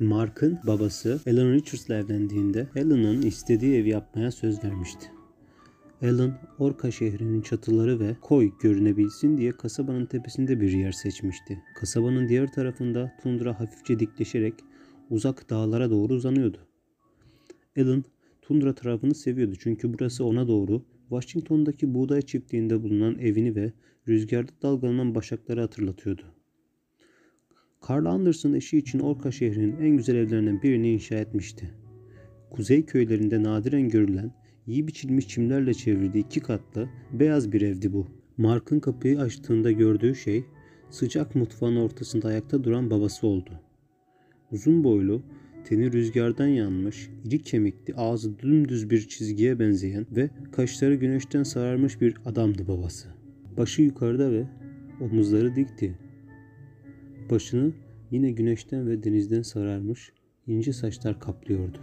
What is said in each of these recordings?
Mark'ın babası Alan Richards'la evlendiğinde Alan'ın istediği evi yapmaya söz vermişti. Alan, Orka şehrinin çatıları ve koy görünebilsin diye kasabanın tepesinde bir yer seçmişti. Kasabanın diğer tarafında tundra hafifçe dikleşerek uzak dağlara doğru uzanıyordu. Alan, tundra tarafını seviyordu çünkü burası ona doğru Washington'daki buğday çiftliğinde bulunan evini ve rüzgarda dalgalanan başakları hatırlatıyordu. Carl Anderson eşi için Orka şehrinin en güzel evlerinden birini inşa etmişti. Kuzey köylerinde nadiren görülen, iyi biçilmiş çimlerle çevrili iki katlı, beyaz bir evdi bu. Mark'ın kapıyı açtığında gördüğü şey, sıcak mutfağın ortasında ayakta duran babası oldu. Uzun boylu, teni rüzgardan yanmış, iri kemikli, ağzı dümdüz bir çizgiye benzeyen ve kaşları güneşten sararmış bir adamdı babası. Başı yukarıda ve omuzları dikti. Başını yine güneşten ve denizden sararmış ince saçlar kaplıyordu.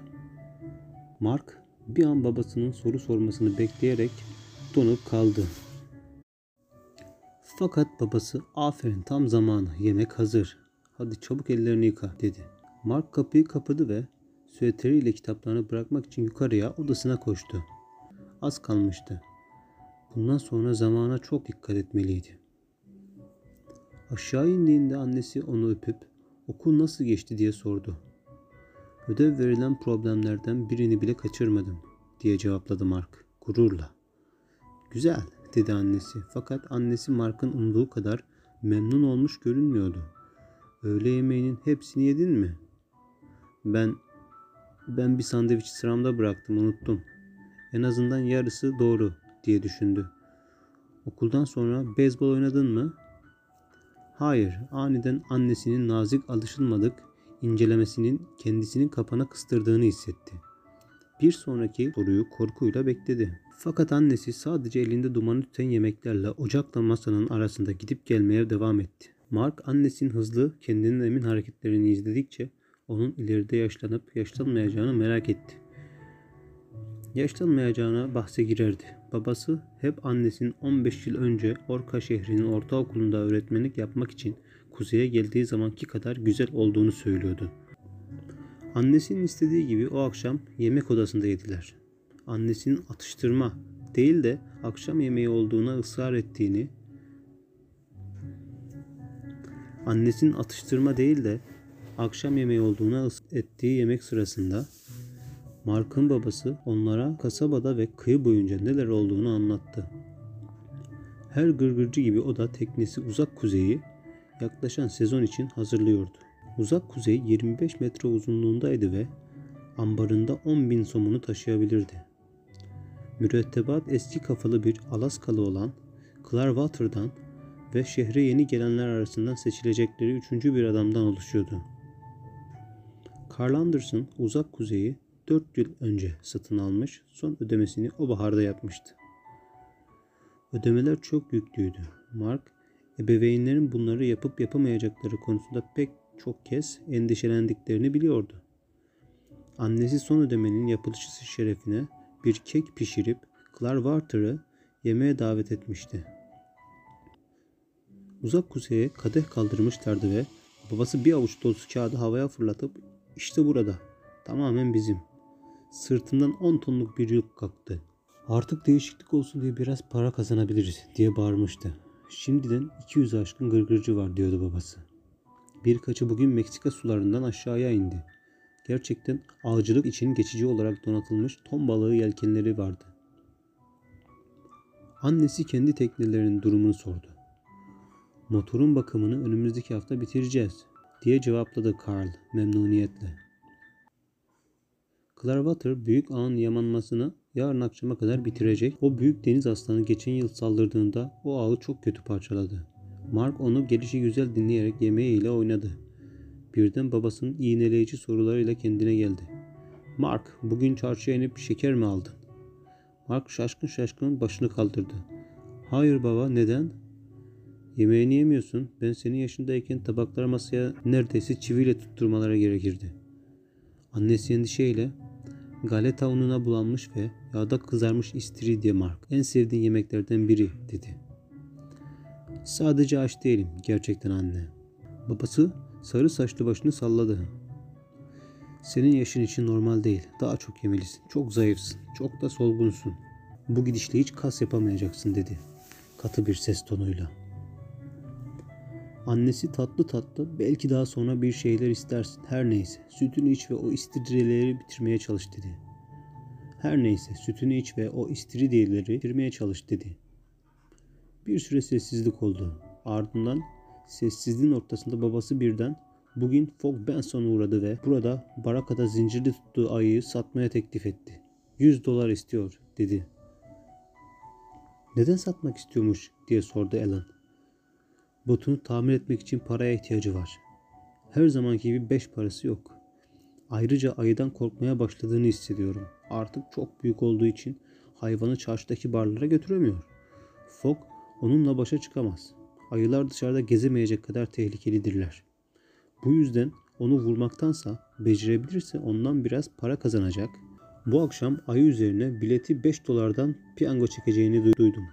Mark bir an babasının soru sormasını bekleyerek donup kaldı. Fakat babası aferin tam zamanı yemek hazır. Hadi çabuk ellerini yıka dedi. Mark kapıyı kapadı ve süveteriyle kitaplarını bırakmak için yukarıya odasına koştu. Az kalmıştı. Bundan sonra zamana çok dikkat etmeliydi. Aşağı indiğinde annesi onu öpüp okul nasıl geçti diye sordu. Ödev verilen problemlerden birini bile kaçırmadım diye cevapladı Mark gururla. Güzel dedi annesi fakat annesi Mark'ın umduğu kadar memnun olmuş görünmüyordu. Öğle yemeğinin hepsini yedin mi? Ben ben bir sandviç sıramda bıraktım unuttum. En azından yarısı doğru diye düşündü. Okuldan sonra beyzbol oynadın mı? Hayır, aniden annesinin nazik alışılmadık incelemesinin kendisinin kapana kıstırdığını hissetti. Bir sonraki soruyu korkuyla bekledi. Fakat annesi sadece elinde dumanı tüten yemeklerle ocakla masanın arasında gidip gelmeye devam etti. Mark annesinin hızlı, kendinden emin hareketlerini izledikçe onun ileride yaşlanıp yaşlanmayacağını merak etti. Yaşlanmayacağına bahse girerdi. Babası hep annesinin 15 yıl önce Orka şehrinin ortaokulunda öğretmenlik yapmak için kuzeye geldiği zamanki kadar güzel olduğunu söylüyordu. Annesinin istediği gibi o akşam yemek odasında yediler. Annesinin atıştırma değil de akşam yemeği olduğuna ısrar ettiğini, annesinin atıştırma değil de akşam yemeği olduğuna ettiği yemek sırasında Mark'ın babası onlara kasabada ve kıyı boyunca neler olduğunu anlattı. Her gırgırcı gibi o da teknesi uzak kuzeyi yaklaşan sezon için hazırlıyordu. Uzak kuzey 25 metre uzunluğundaydı ve ambarında 10 bin somunu taşıyabilirdi. Mürettebat eski kafalı bir Alaskalı olan Clearwater'dan ve şehre yeni gelenler arasından seçilecekleri üçüncü bir adamdan oluşuyordu. Carl Anderson uzak kuzeyi 4 yıl önce satın almış, son ödemesini o baharda yapmıştı. Ödemeler çok yüklüydü. Mark, ebeveynlerin bunları yapıp yapamayacakları konusunda pek çok kez endişelendiklerini biliyordu. Annesi son ödemenin yapılışı şerefine bir kek pişirip Clarwater'ı yemeğe davet etmişti. Uzak kuzeye kadeh kaldırmışlardı ve babası bir avuç dolusu kağıdı havaya fırlatıp işte burada tamamen bizim. Sırtından 10 tonluk bir yük kalktı. Artık değişiklik olsun diye biraz para kazanabiliriz diye bağırmıştı. Şimdiden 200 aşkın gırgırcı var diyordu babası. Birkaçı bugün Meksika sularından aşağıya indi. Gerçekten avcılık için geçici olarak donatılmış ton balığı yelkenleri vardı. Annesi kendi teknelerinin durumunu sordu. Motorun bakımını önümüzdeki hafta bitireceğiz diye cevapladı Carl memnuniyetle. Clearwater büyük ağın yamanmasını yarın akşama kadar bitirecek. O büyük deniz aslanı geçen yıl saldırdığında o ağı çok kötü parçaladı. Mark onu gelişi güzel dinleyerek yemeğiyle oynadı. Birden babasının iğneleyici sorularıyla kendine geldi. Mark, bugün çarşıya inip şeker mi aldın? Mark şaşkın şaşkın başını kaldırdı. Hayır baba, neden? Yemeğini yemiyorsun. Ben senin yaşındayken tabakları masaya neredeyse çiviyle tutturmaları gerekirdi. Annesi endişeyle galeta ununa bulanmış ve yağda kızarmış istiridye Mark. En sevdiğin yemeklerden biri dedi. Sadece aç değilim gerçekten anne. Babası sarı saçlı başını salladı. Senin yaşın için normal değil. Daha çok yemelisin. Çok zayıfsın. Çok da solgunsun. Bu gidişle hiç kas yapamayacaksın dedi. Katı bir ses tonuyla. Annesi tatlı tatlı belki daha sonra bir şeyler istersin. Her neyse sütünü iç ve o istiridyeleri bitirmeye çalış dedi. Her neyse sütünü iç ve o istiridyeleri bitirmeye çalış dedi. Bir süre sessizlik oldu. Ardından sessizliğin ortasında babası birden bugün Fog Benson'a uğradı ve burada barakada zincirli tuttuğu ayıyı satmaya teklif etti. 100 dolar istiyor dedi. Neden satmak istiyormuş diye sordu Alan. Botunu tamir etmek için paraya ihtiyacı var. Her zamanki gibi beş parası yok. Ayrıca ayıdan korkmaya başladığını hissediyorum. Artık çok büyük olduğu için hayvanı çarşıdaki barlara götüremiyor. Fogg onunla başa çıkamaz. Ayılar dışarıda gezemeyecek kadar tehlikelidirler. Bu yüzden onu vurmaktansa becerebilirse ondan biraz para kazanacak. Bu akşam ayı üzerine bileti 5 dolardan piyango çekeceğini duydum.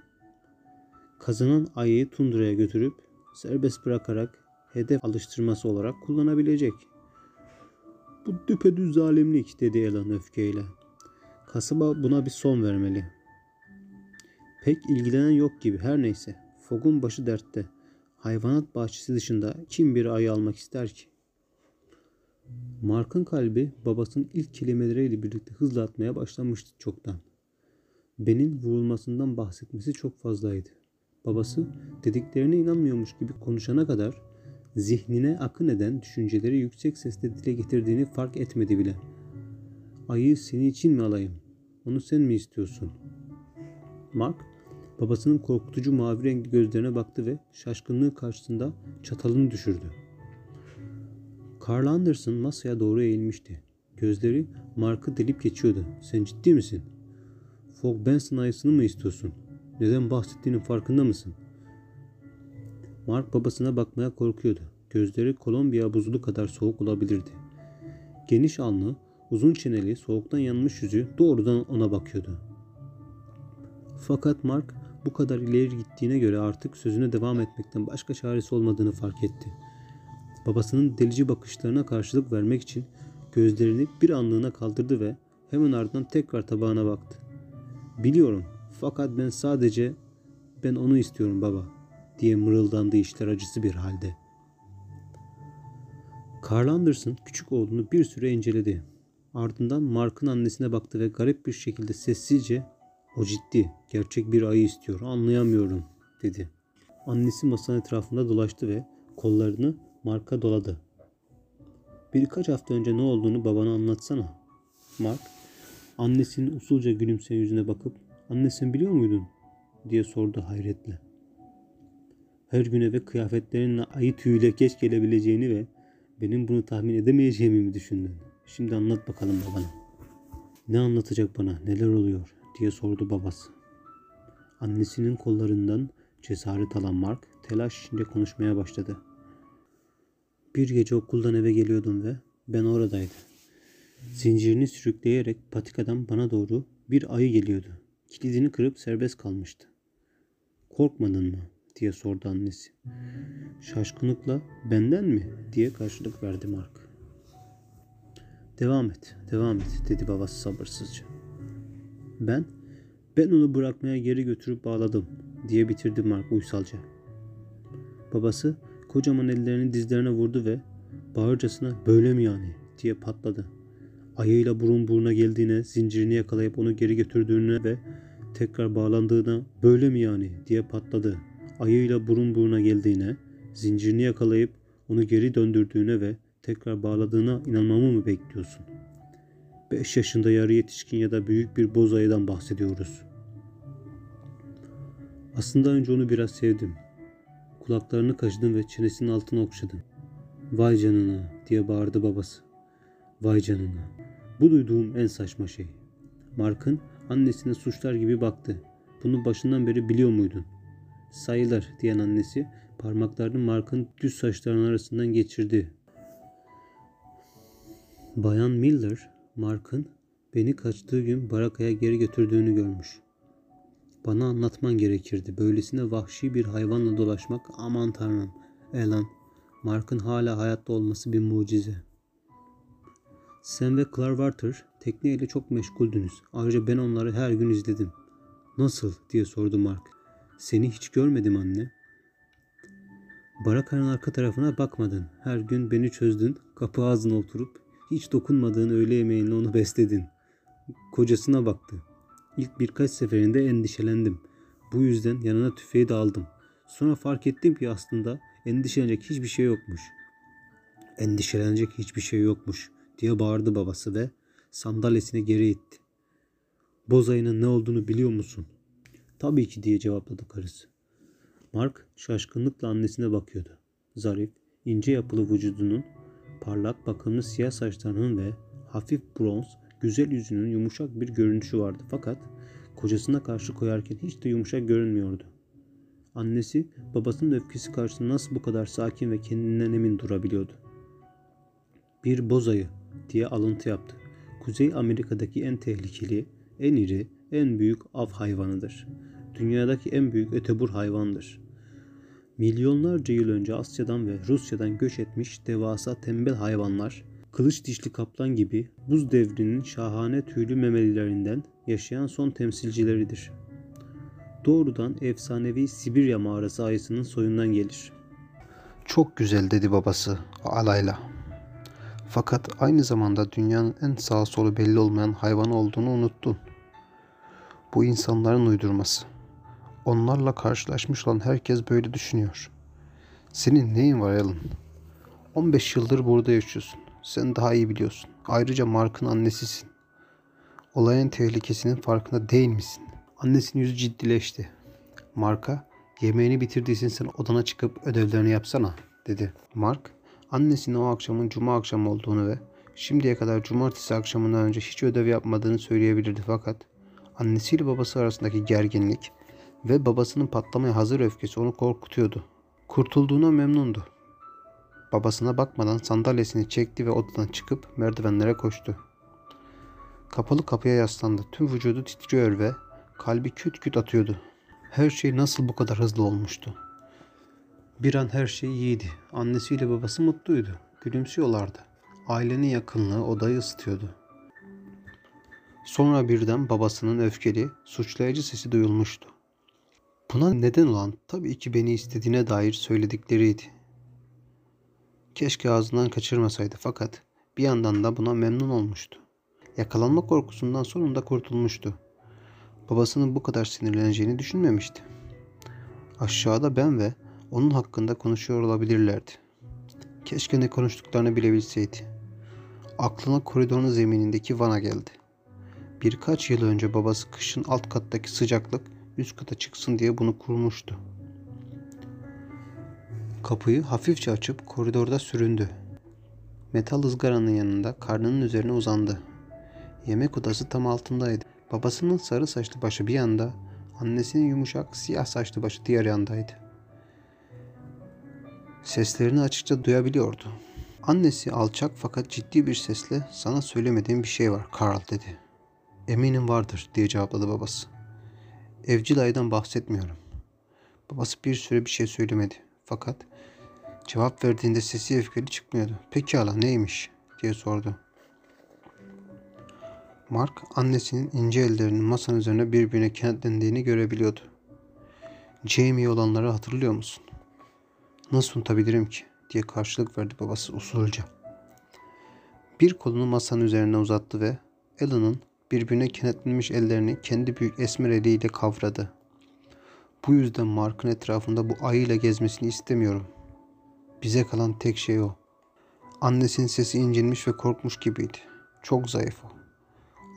Kazanan ayıyı tundraya götürüp serbest bırakarak hedef alıştırması olarak kullanabilecek. Bu düpedüz zalimlik dedi Elan öfkeyle. Kasaba buna bir son vermeli. Pek ilgilenen yok gibi her neyse. Fogg'un başı dertte. Hayvanat bahçesi dışında kim bir ayı almak ister ki? Mark'ın kalbi babasının ilk kelimeleriyle birlikte hızla atmaya başlamıştı çoktan. Ben'in vurulmasından bahsetmesi çok fazlaydı. Babası dediklerine inanmıyormuş gibi konuşana kadar zihnine akın eden düşünceleri yüksek sesle dile getirdiğini fark etmedi bile. Ayı senin için mi alayım? Onu sen mi istiyorsun? Mark babasının korkutucu mavi renkli gözlerine baktı ve şaşkınlığı karşısında çatalını düşürdü. Carl Anderson masaya doğru eğilmişti. Gözleri Mark'ı delip geçiyordu. Sen ciddi misin? Fogg Benson ayısını mı istiyorsun? Neden bahsettiğinin farkında mısın? Mark babasına bakmaya korkuyordu. Gözleri Kolombiya buzulu kadar soğuk olabilirdi. Geniş alnı, uzun çeneli, soğuktan yanmış yüzü doğrudan ona bakıyordu. Fakat Mark bu kadar ileri gittiğine göre artık sözüne devam etmekten başka çaresi olmadığını fark etti. Babasının delici bakışlarına karşılık vermek için gözlerini bir anlığına kaldırdı ve hemen ardından tekrar tabağına baktı. Biliyorum fakat ben sadece ben onu istiyorum baba diye mırıldandı işler acısı bir halde. Carl Anderson küçük oğlunu bir süre inceledi. Ardından Mark'ın annesine baktı ve garip bir şekilde sessizce o ciddi, gerçek bir ayı istiyor, anlayamıyorum dedi. Annesi masanın etrafında dolaştı ve kollarını Mark'a doladı. Birkaç hafta önce ne olduğunu babana anlatsana. Mark, annesinin usulca gülümseyen yüzüne bakıp, anne sen biliyor muydun? diye sordu hayretle. Her gün eve kıyafetlerinle ayı tüyüyle geç gelebileceğini ve benim bunu tahmin edemeyeceğimi mi düşündün? Şimdi anlat bakalım babana. Ne anlatacak bana, neler oluyor diye sordu babası. Annesinin kollarından cesaret alan Mark telaş içinde konuşmaya başladı. Bir gece okuldan eve geliyordum ve ben oradaydım. Zincirini sürükleyerek patikadan bana doğru bir ayı geliyordu. Kilidini kırıp serbest kalmıştı. Korkmadın mı? diye sordu annesi. Şaşkınlıkla benden mi diye karşılık verdi Mark. Devam et, devam et dedi babası sabırsızca. Ben, ben onu bırakmaya geri götürüp bağladım diye bitirdi Mark uysalca. Babası kocaman ellerini dizlerine vurdu ve bağırcasına böyle mi yani diye patladı. Ayıyla burun buruna geldiğine, zincirini yakalayıp onu geri götürdüğüne ve tekrar bağlandığına böyle mi yani diye patladı. Ayıyla burun buruna geldiğine, zincirini yakalayıp onu geri döndürdüğüne ve tekrar bağladığına inanmamı mı bekliyorsun? 5 yaşında yarı yetişkin ya da büyük bir boz ayıdan bahsediyoruz. Aslında önce onu biraz sevdim. Kulaklarını kaşıdım ve çenesinin altına okşadım. Vay canına diye bağırdı babası. Vay canına. Bu duyduğum en saçma şey. Mark'ın annesine suçlar gibi baktı. Bunu başından beri biliyor muydun? Sayılır diyen annesi parmaklarını Mark'ın düz saçlarının arasından geçirdi. Bayan Miller, Mark'ın beni kaçtığı gün barakaya geri götürdüğünü görmüş. Bana anlatman gerekirdi. Böylesine vahşi bir hayvanla dolaşmak aman tanrım. Elan, Mark'ın hala hayatta olması bir mucize. Sen ve Clarwater tekneyle çok meşguldünüz. Ayrıca ben onları her gün izledim. Nasıl diye sordu Mark. Seni hiç görmedim anne. Barakanın arka tarafına bakmadın. Her gün beni çözdün. Kapı ağzına oturup hiç dokunmadığın öğle yemeğinle onu besledin. Kocasına baktı. İlk birkaç seferinde endişelendim. Bu yüzden yanına tüfeği de aldım. Sonra fark ettim ki aslında endişelenecek hiçbir şey yokmuş. Endişelenecek hiçbir şey yokmuş diye bağırdı babası ve sandalyesine geri itti. Boz ayının ne olduğunu biliyor musun? Tabii ki diye cevapladı karısı. Mark şaşkınlıkla annesine bakıyordu. Zarif, ince yapılı vücudunun, parlak bakımlı siyah saçlarının ve hafif bronz, güzel yüzünün yumuşak bir görünüşü vardı. Fakat kocasına karşı koyarken hiç de yumuşak görünmüyordu. Annesi babasının öfkesi karşısında nasıl bu kadar sakin ve kendinden emin durabiliyordu? Bir bozayı diye alıntı yaptı. Kuzey Amerika'daki en tehlikeli, en iri, en büyük av hayvanıdır. Dünyadaki en büyük ötebur hayvandır. Milyonlarca yıl önce Asya'dan ve Rusya'dan göç etmiş devasa tembel hayvanlar, kılıç dişli kaplan gibi buz devrinin şahane tüylü memelilerinden yaşayan son temsilcileridir. Doğrudan efsanevi Sibirya mağarası ayısının soyundan gelir. Çok güzel dedi babası alayla. Fakat aynı zamanda dünyanın en sağ solu belli olmayan hayvanı olduğunu unuttun. Bu insanların uydurması. Onlarla karşılaşmış olan herkes böyle düşünüyor. Senin neyin var Alan? 15 yıldır burada yaşıyorsun. Sen daha iyi biliyorsun. Ayrıca Mark'ın annesisin. Olayın tehlikesinin farkında değil misin? Annesinin yüzü ciddileşti. Mark'a yemeğini bitirdiysen sen odana çıkıp ödevlerini yapsana dedi. Mark annesinin o akşamın cuma akşamı olduğunu ve şimdiye kadar cumartesi akşamından önce hiç ödev yapmadığını söyleyebilirdi fakat annesiyle babası arasındaki gerginlik ve babasının patlamaya hazır öfkesi onu korkutuyordu. Kurtulduğuna memnundu. Babasına bakmadan sandalyesini çekti ve odadan çıkıp merdivenlere koştu. Kapalı kapıya yaslandı. Tüm vücudu titriyor ve kalbi küt küt atıyordu. Her şey nasıl bu kadar hızlı olmuştu? Bir an her şey iyiydi. Annesiyle babası mutluydu. Gülümsüyorlardı. Ailenin yakınlığı odayı ısıtıyordu. Sonra birden babasının öfkeli, suçlayıcı sesi duyulmuştu. Buna neden olan tabii ki beni istediğine dair söyledikleriydi. Keşke ağzından kaçırmasaydı fakat bir yandan da buna memnun olmuştu. Yakalanma korkusundan sonunda kurtulmuştu. Babasının bu kadar sinirleneceğini düşünmemişti. Aşağıda ben ve onun hakkında konuşuyor olabilirlerdi. Keşke ne konuştuklarını bilebilseydi. Aklına koridorun zeminindeki vana geldi. Birkaç yıl önce babası kışın alt kattaki sıcaklık üst kata çıksın diye bunu kurmuştu. Kapıyı hafifçe açıp koridorda süründü. Metal ızgaranın yanında karnının üzerine uzandı. Yemek odası tam altındaydı. Babasının sarı saçlı başı bir yanda, annesinin yumuşak siyah saçlı başı diğer yandaydı. Seslerini açıkça duyabiliyordu. Annesi alçak fakat ciddi bir sesle sana söylemediğim bir şey var Karl dedi. Eminim vardır diye cevapladı babası. Evcil ayıdan bahsetmiyorum. Babası bir süre bir şey söylemedi. Fakat cevap verdiğinde sesi öfkeli çıkmıyordu. Pekala neymiş diye sordu. Mark annesinin ince ellerinin masanın üzerine birbirine kenetlendiğini görebiliyordu. Jamie olanları hatırlıyor musun? Nasıl unutabilirim ki? diye karşılık verdi babası usulca. Bir kolunu masanın üzerine uzattı ve Alan'ın birbirine kenetlenmiş ellerini kendi büyük esmer eliyle kavradı. Bu yüzden Mark'ın etrafında bu ayıyla gezmesini istemiyorum. Bize kalan tek şey o. Annesinin sesi incinmiş ve korkmuş gibiydi. Çok zayıf o.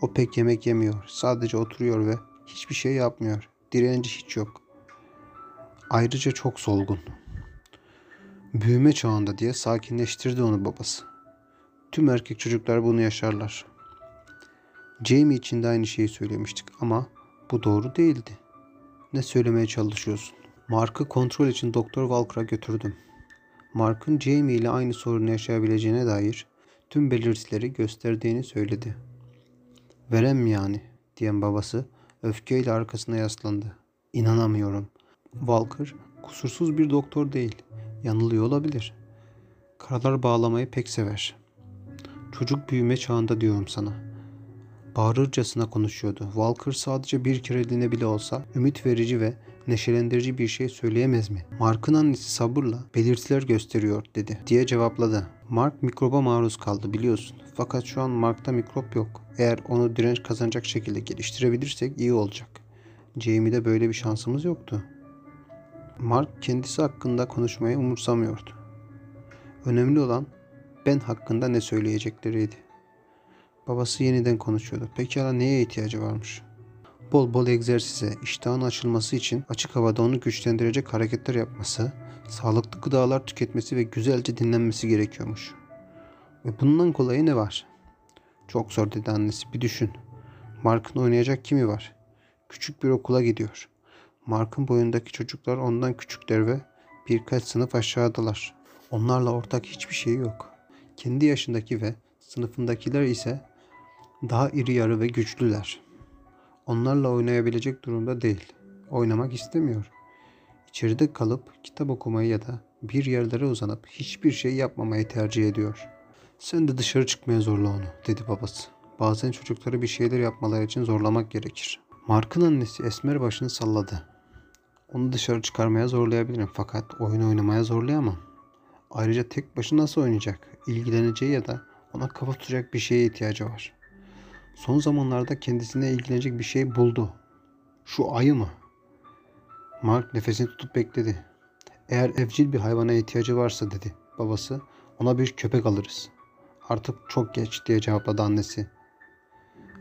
O pek yemek yemiyor. Sadece oturuyor ve hiçbir şey yapmıyor. Direnci hiç yok. Ayrıca çok solgun. Büyüme çağında diye sakinleştirdi onu babası. Tüm erkek çocuklar bunu yaşarlar. Jamie için de aynı şeyi söylemiştik ama bu doğru değildi. Ne söylemeye çalışıyorsun? Mark'ı kontrol için Doktor Walker'a götürdüm. Mark'ın Jamie ile aynı sorunu yaşayabileceğine dair tüm belirtileri gösterdiğini söyledi. Verem yani? diyen babası öfkeyle arkasına yaslandı. İnanamıyorum. Walker kusursuz bir doktor değil. Yanılıyor olabilir. Karalar bağlamayı pek sever. Çocuk büyüme çağında diyorum sana. Bağırırcasına konuşuyordu. Walker sadece bir kereliğine bile olsa ümit verici ve neşelendirici bir şey söyleyemez mi? Mark'ın annesi sabırla belirtiler gösteriyor dedi diye cevapladı. Mark mikroba maruz kaldı biliyorsun. Fakat şu an Mark'ta mikrop yok. Eğer onu direnç kazanacak şekilde geliştirebilirsek iyi olacak. Jamie'de böyle bir şansımız yoktu. Mark kendisi hakkında konuşmayı umursamıyordu. Önemli olan ben hakkında ne söyleyecekleriydi. Babası yeniden konuşuyordu. Pekala neye ihtiyacı varmış? Bol bol egzersize, iştahın açılması için açık havada onu güçlendirecek hareketler yapması, sağlıklı gıdalar tüketmesi ve güzelce dinlenmesi gerekiyormuş. Ve bundan kolayı ne var? Çok zor dedi annesi. Bir düşün. Mark'ın oynayacak kimi var? Küçük bir okula gidiyor. Mark'ın boyundaki çocuklar ondan küçükler ve birkaç sınıf aşağıdalar. Onlarla ortak hiçbir şey yok. Kendi yaşındaki ve sınıfındakiler ise daha iri yarı ve güçlüler. Onlarla oynayabilecek durumda değil. Oynamak istemiyor. İçeride kalıp kitap okumayı ya da bir yerlere uzanıp hiçbir şey yapmamayı tercih ediyor. Sen de dışarı çıkmaya zorla onu, dedi babası. Bazen çocukları bir şeyler yapmaları için zorlamak gerekir. Mark'ın annesi Esmer başını salladı. Onu dışarı çıkarmaya zorlayabilirim fakat oyun oynamaya zorlayamam. Ayrıca tek başına nasıl oynayacak? İlgileneceği ya da ona kafa tutacak bir şeye ihtiyacı var. Son zamanlarda kendisine ilgilenecek bir şey buldu. Şu ayı mı? Mark nefesini tutup bekledi. Eğer evcil bir hayvana ihtiyacı varsa dedi babası. Ona bir köpek alırız. Artık çok geç diye cevapladı annesi.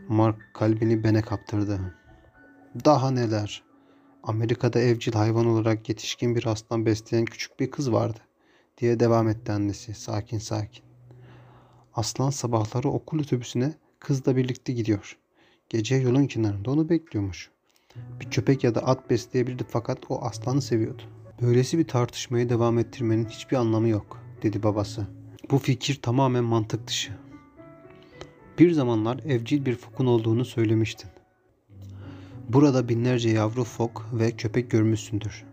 Mark kalbini bene kaptırdı. Daha neler? Amerika'da evcil hayvan olarak yetişkin bir aslan besleyen küçük bir kız vardı diye devam etti annesi sakin sakin. Aslan sabahları okul otobüsüne kızla birlikte gidiyor. Gece yolun kenarında onu bekliyormuş. Bir köpek ya da at besleyebilirdi fakat o aslanı seviyordu. Böylesi bir tartışmayı devam ettirmenin hiçbir anlamı yok, dedi babası. Bu fikir tamamen mantık dışı. Bir zamanlar evcil bir fokun olduğunu söylemiştin. Burada binlerce yavru fok ve köpek görmüşsündür.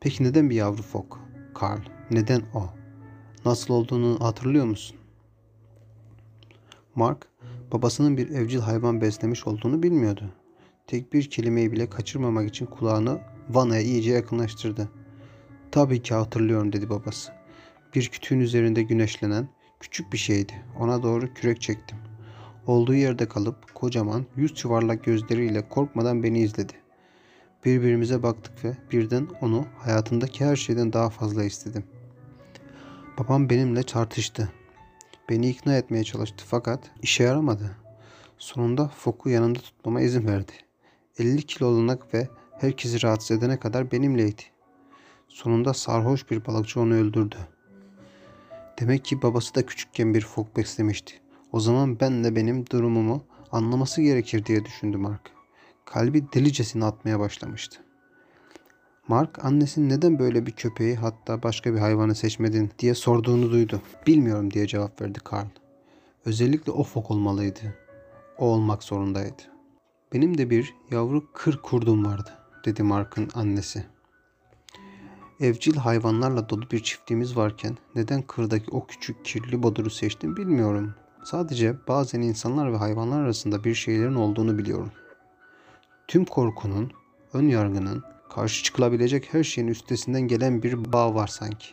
Peki neden bir yavru fok? Karl, neden o? Nasıl olduğunu hatırlıyor musun? Mark, babasının bir evcil hayvan beslemiş olduğunu bilmiyordu. Tek bir kelimeyi bile kaçırmamak için kulağını vanaya iyice yakınlaştırdı. Tabii ki hatırlıyorum dedi babası. Bir kütüğün üzerinde güneşlenen küçük bir şeydi. Ona doğru kürek çektim. Olduğu yerde kalıp kocaman yüz yuvarlak gözleriyle korkmadan beni izledi. Birbirimize baktık ve birden onu hayatındaki her şeyden daha fazla istedim. Babam benimle tartıştı. Beni ikna etmeye çalıştı fakat işe yaramadı. Sonunda Fok'u yanında tutmama izin verdi. 50 kiloluk ve herkesi rahatsız edene kadar benimleydi. Sonunda sarhoş bir balıkçı onu öldürdü. Demek ki babası da küçükken bir fok beslemişti. O zaman ben de benim durumumu anlaması gerekir diye düşündü Mark. Kalbi delicesine atmaya başlamıştı. Mark annesinin neden böyle bir köpeği hatta başka bir hayvanı seçmedin diye sorduğunu duydu. Bilmiyorum diye cevap verdi Karl. Özellikle o fok olmalıydı. O olmak zorundaydı. Benim de bir yavru kır kurdum vardı dedi Mark'ın annesi. Evcil hayvanlarla dolu bir çiftliğimiz varken neden kırdaki o küçük kirli boduru seçtim bilmiyorum. Sadece bazen insanlar ve hayvanlar arasında bir şeylerin olduğunu biliyorum. Tüm korkunun, ön yargının, karşı çıkılabilecek her şeyin üstesinden gelen bir bağ var sanki.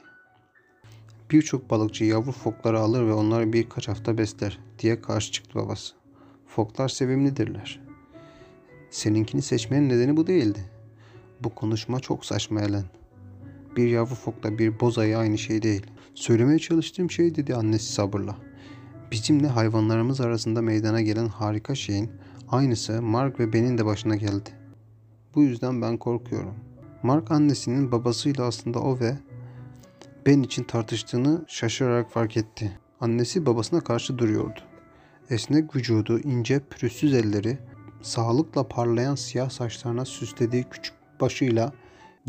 Birçok balıkçı yavru fokları alır ve onları birkaç hafta besler diye karşı çıktı babası. Foklar sevimlidirler. Seninkini seçmenin nedeni bu değildi. Bu konuşma çok saçma Ellen. Bir yavru fokla bir bozayı aynı şey değil. Söylemeye çalıştığım şey dedi annesi sabırla. Bizimle hayvanlarımız arasında meydana gelen harika şeyin aynısı Mark ve benim de başına geldi. Bu yüzden ben korkuyorum. Mark annesinin babasıyla aslında o ve ben için tartıştığını şaşırarak fark etti. Annesi babasına karşı duruyordu. Esnek vücudu, ince pürüzsüz elleri, sağlıkla parlayan siyah saçlarına süslediği küçük başıyla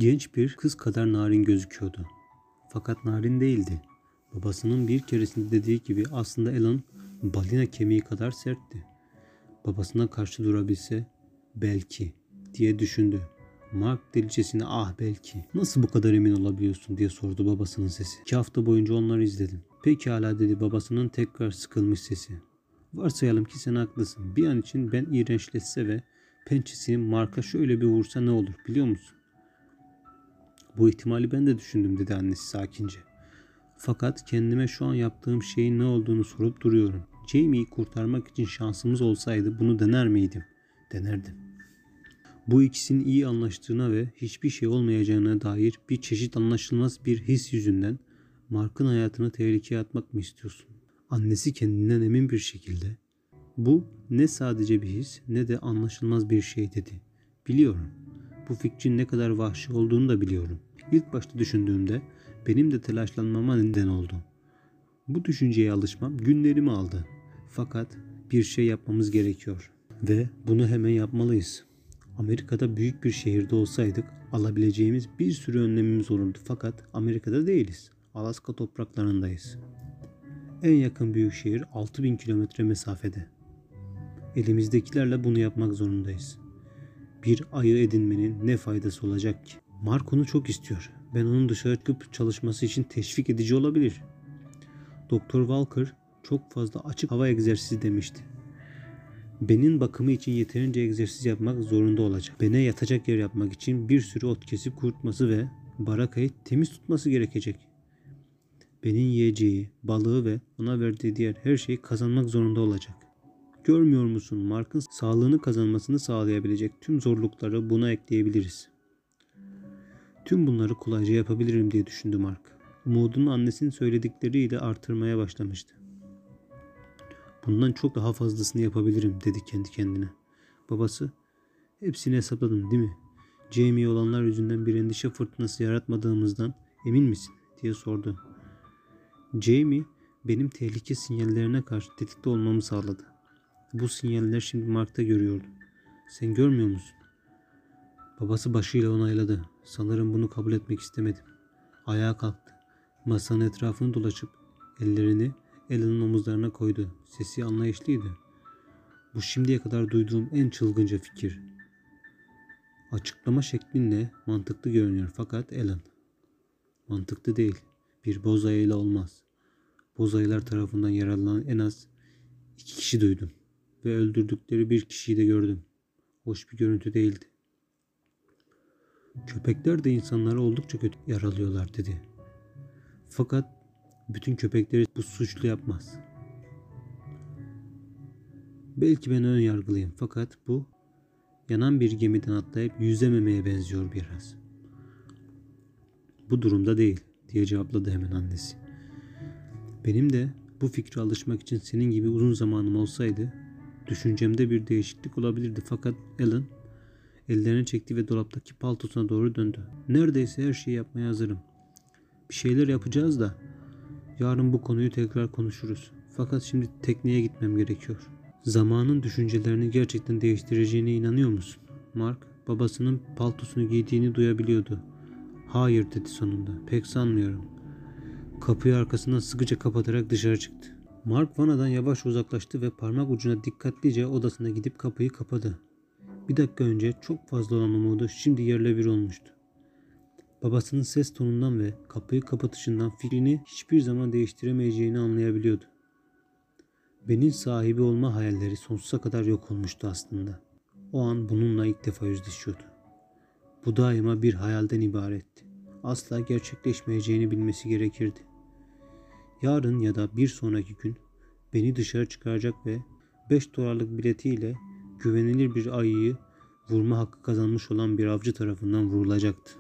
Genç bir kız kadar narin gözüküyordu. Fakat narin değildi. Babasının bir keresinde dediği gibi aslında Alan balina kemiği kadar sertti. Babasına karşı durabilse belki diye düşündü. Mark delicesine ah belki. Nasıl bu kadar emin olabiliyorsun diye sordu babasının sesi. İki hafta boyunca onları izledim. Pekala dedi babasının tekrar sıkılmış sesi. Varsayalım ki sen haklısın. Bir an için ben iğrençleşse ve pençesini Mark'a şöyle bir vursa ne olur biliyor musun? Bu ihtimali ben de düşündüm dedi annesi sakince. Fakat kendime şu an yaptığım şeyin ne olduğunu sorup duruyorum. Jamie'yi kurtarmak için şansımız olsaydı bunu dener miydim? Denerdim. Bu ikisinin iyi anlaştığına ve hiçbir şey olmayacağına dair bir çeşit anlaşılmaz bir his yüzünden Mark'ın hayatını tehlikeye atmak mı istiyorsun? Annesi kendinden emin bir şekilde bu ne sadece bir his ne de anlaşılmaz bir şey dedi. Biliyorum. Bu fikrin ne kadar vahşi olduğunu da biliyorum. İlk başta düşündüğümde benim de telaşlanmama neden oldu. Bu düşünceye alışmam günlerimi aldı. Fakat bir şey yapmamız gerekiyor. Ve bunu hemen yapmalıyız. Amerika'da büyük bir şehirde olsaydık alabileceğimiz bir sürü önlemimiz olurdu. Fakat Amerika'da değiliz. Alaska topraklarındayız. En yakın büyük şehir 6000 kilometre mesafede. Elimizdekilerle bunu yapmak zorundayız. Bir ayı edinmenin ne faydası olacak ki? Mark onu çok istiyor. Ben onun dışarı çıkıp çalışması için teşvik edici olabilir. Doktor Walker çok fazla açık hava egzersizi demişti. Benin bakımı için yeterince egzersiz yapmak zorunda olacak. Bene yatacak yer yapmak için bir sürü ot kesip kurutması ve barakayı temiz tutması gerekecek. Benin yiyeceği, balığı ve ona verdiği diğer her şeyi kazanmak zorunda olacak. Görmüyor musun Mark'ın sağlığını kazanmasını sağlayabilecek tüm zorlukları buna ekleyebiliriz. Tüm bunları kolayca yapabilirim diye düşündü Mark. Umudunu annesinin söyledikleriyle artırmaya başlamıştı. Bundan çok daha fazlasını yapabilirim dedi kendi kendine. Babası, hepsini hesapladın değil mi? Jamie olanlar yüzünden bir endişe fırtınası yaratmadığımızdan emin misin? diye sordu. Jamie benim tehlike sinyallerine karşı tetikte olmamı sağladı. Bu sinyaller şimdi Mark'ta görüyordu. Sen görmüyor musun? Babası başıyla onayladı. Sanırım bunu kabul etmek istemedim. Ayağa kalktı. Masanın etrafını dolaşıp ellerini Ellen'ın omuzlarına koydu. Sesi anlayışlıydı. Bu şimdiye kadar duyduğum en çılgınca fikir. Açıklama şeklinle mantıklı görünüyor fakat Ellen. Mantıklı değil. Bir boz ayıyla olmaz. Boz ayılar tarafından yaralanan en az iki kişi duydum. Ve öldürdükleri bir kişiyi de gördüm. Hoş bir görüntü değildi. Köpekler de insanları oldukça kötü yaralıyorlar dedi. Fakat bütün köpekleri bu suçlu yapmaz. Belki ben ön yargılıyım fakat bu yanan bir gemiden atlayıp yüzememeye benziyor biraz. Bu durumda değil diye cevapladı hemen annesi. Benim de bu fikre alışmak için senin gibi uzun zamanım olsaydı düşüncemde bir değişiklik olabilirdi fakat Ellen ellerini çekti ve dolaptaki paltosuna doğru döndü. Neredeyse her şeyi yapmaya hazırım. Bir şeyler yapacağız da yarın bu konuyu tekrar konuşuruz. Fakat şimdi tekneye gitmem gerekiyor. Zamanın düşüncelerini gerçekten değiştireceğine inanıyor musun? Mark babasının paltosunu giydiğini duyabiliyordu. Hayır dedi sonunda. Pek sanmıyorum. Kapıyı arkasından sıkıca kapatarak dışarı çıktı. Mark vanadan yavaş uzaklaştı ve parmak ucuna dikkatlice odasına gidip kapıyı kapadı. Bir dakika önce çok fazla olan umudu şimdi yerle bir olmuştu. Babasının ses tonundan ve kapıyı kapatışından fikrini hiçbir zaman değiştiremeyeceğini anlayabiliyordu. Benin sahibi olma hayalleri sonsuza kadar yok olmuştu aslında. O an bununla ilk defa yüzleşiyordu. Bu daima bir hayalden ibaretti. Asla gerçekleşmeyeceğini bilmesi gerekirdi. Yarın ya da bir sonraki gün beni dışarı çıkaracak ve 5 dolarlık biletiyle güvenilir bir ayıyı vurma hakkı kazanmış olan bir avcı tarafından vurulacaktı.